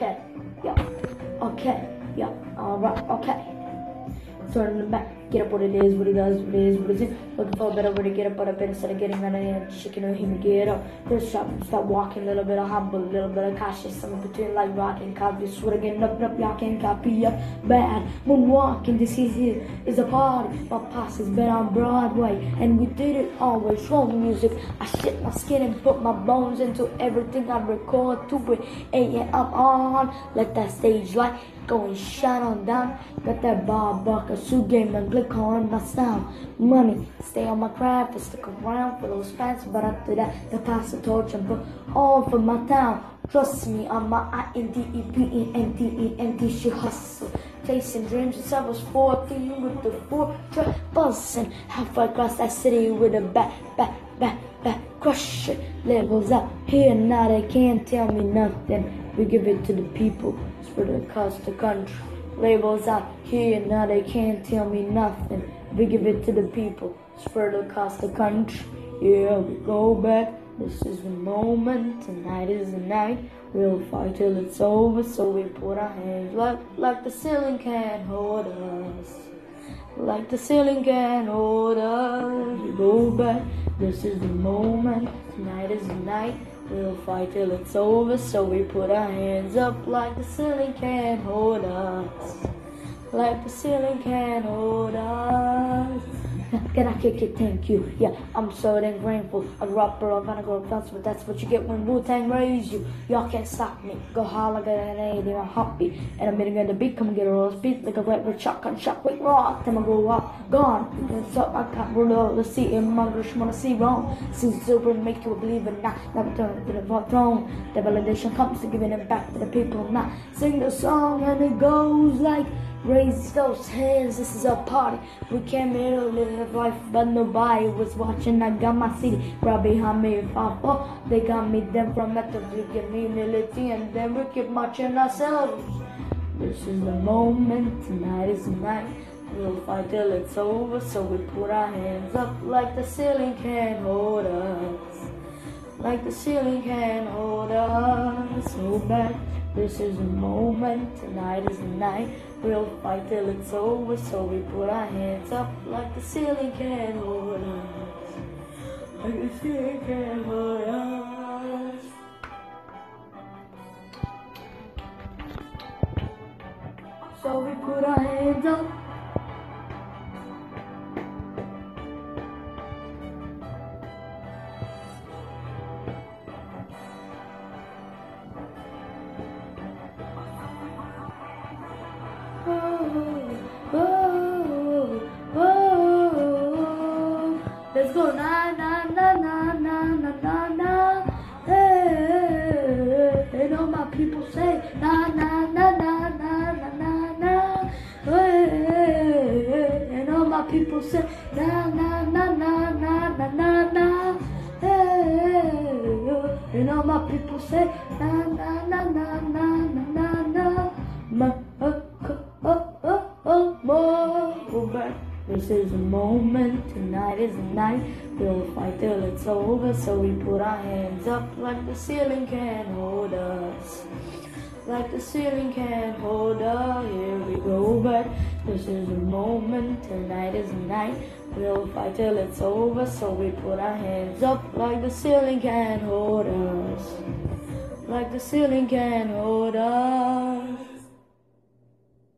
okay, yeah, okay, yeah, alright, okay. Turn the back, get up what it is, what it does, what it is, what it is. Looking for a better way to get up, but up instead of getting on and shaking on him, get up. Just stop, stop walking, a little bit of humble, a little bit of cautious, something between like rock and coffee. Swear again, up, up, can't copy up. Bad moonwalking, this is it, is a party. My posse has been on Broadway, and we did it always. Show music, I shit my skin and put my bones into everything I record to it. And yeah, I'm on. Let that stage light go and shine on down. Got that Bob Barker suit game and click on my sound. Money, stay on my craft and stick around for those fans. But after that, the pass the torch and put on for my town. Trust me, I'm my I-N-D-E-P-E-N-D-E-N-D shit hustle. Chasing dreams since I was 14 with the four truck buzzing. Halfway across that city with a back, back, back, back. Crush it, levels up here now they can't tell me nothing. We give it to the people, spread it across the country. Labels out here now they can't tell me nothing. We give it to the people, spread it across the country. Yeah, we go back. This is the moment, tonight is the night. We'll fight till it's over, so we put our hands like like the ceiling can't hold us. Like the ceiling can't hold us. We go back. This is the moment. Tonight is the night. We'll fight till it's over. So we put our hands up like the ceiling can't hold us. Like the ceiling can't hold us. Can I kick it? Thank you. Yeah, I'm so damn grateful. A rapper, I'm gonna go fast, but that's what you get when Wu Tang raised you. Y'all can't stop me. Go hard like an they are happy. And I'm gonna get the beat, come get a roll beat like a with shotgun shot quick raw. Time I go up, gone. And so I can't roll over the sea and mongers wanna see wrong. See silver make you a believer, not never turn to the throne. The validation comes to giving it back to the people, now. sing the song and it goes like. Raise those hands, this is a party. We came here to live life, but nobody was watching. I got my city right behind me. If I fall, they got me then from the humility, and then we keep marching ourselves. This is the moment, tonight is the night. We'll fight till it's over, so we put our hands up like the ceiling can't hold us. Like the ceiling can't hold us. So back, this is the moment, tonight is the night. We'll fight till it's over, so we put our hands up like the ceiling can hold us. Like the ceiling can hold us. So we put our hands up. Let's go na na na na na na na na. Hey, and all my people say na na na na na na na na. Hey, and all my people say na na na na na na na na. Hey, and all my people say na na na na na na na. This is the moment, tonight is the night. We'll fight till it's over, so we put our hands up like the ceiling can't hold us. Like the ceiling can't hold us. Here we go back. This is the moment, tonight is the night. We'll fight till it's over, so we put our hands up like the ceiling can hold us. Like the ceiling can hold us.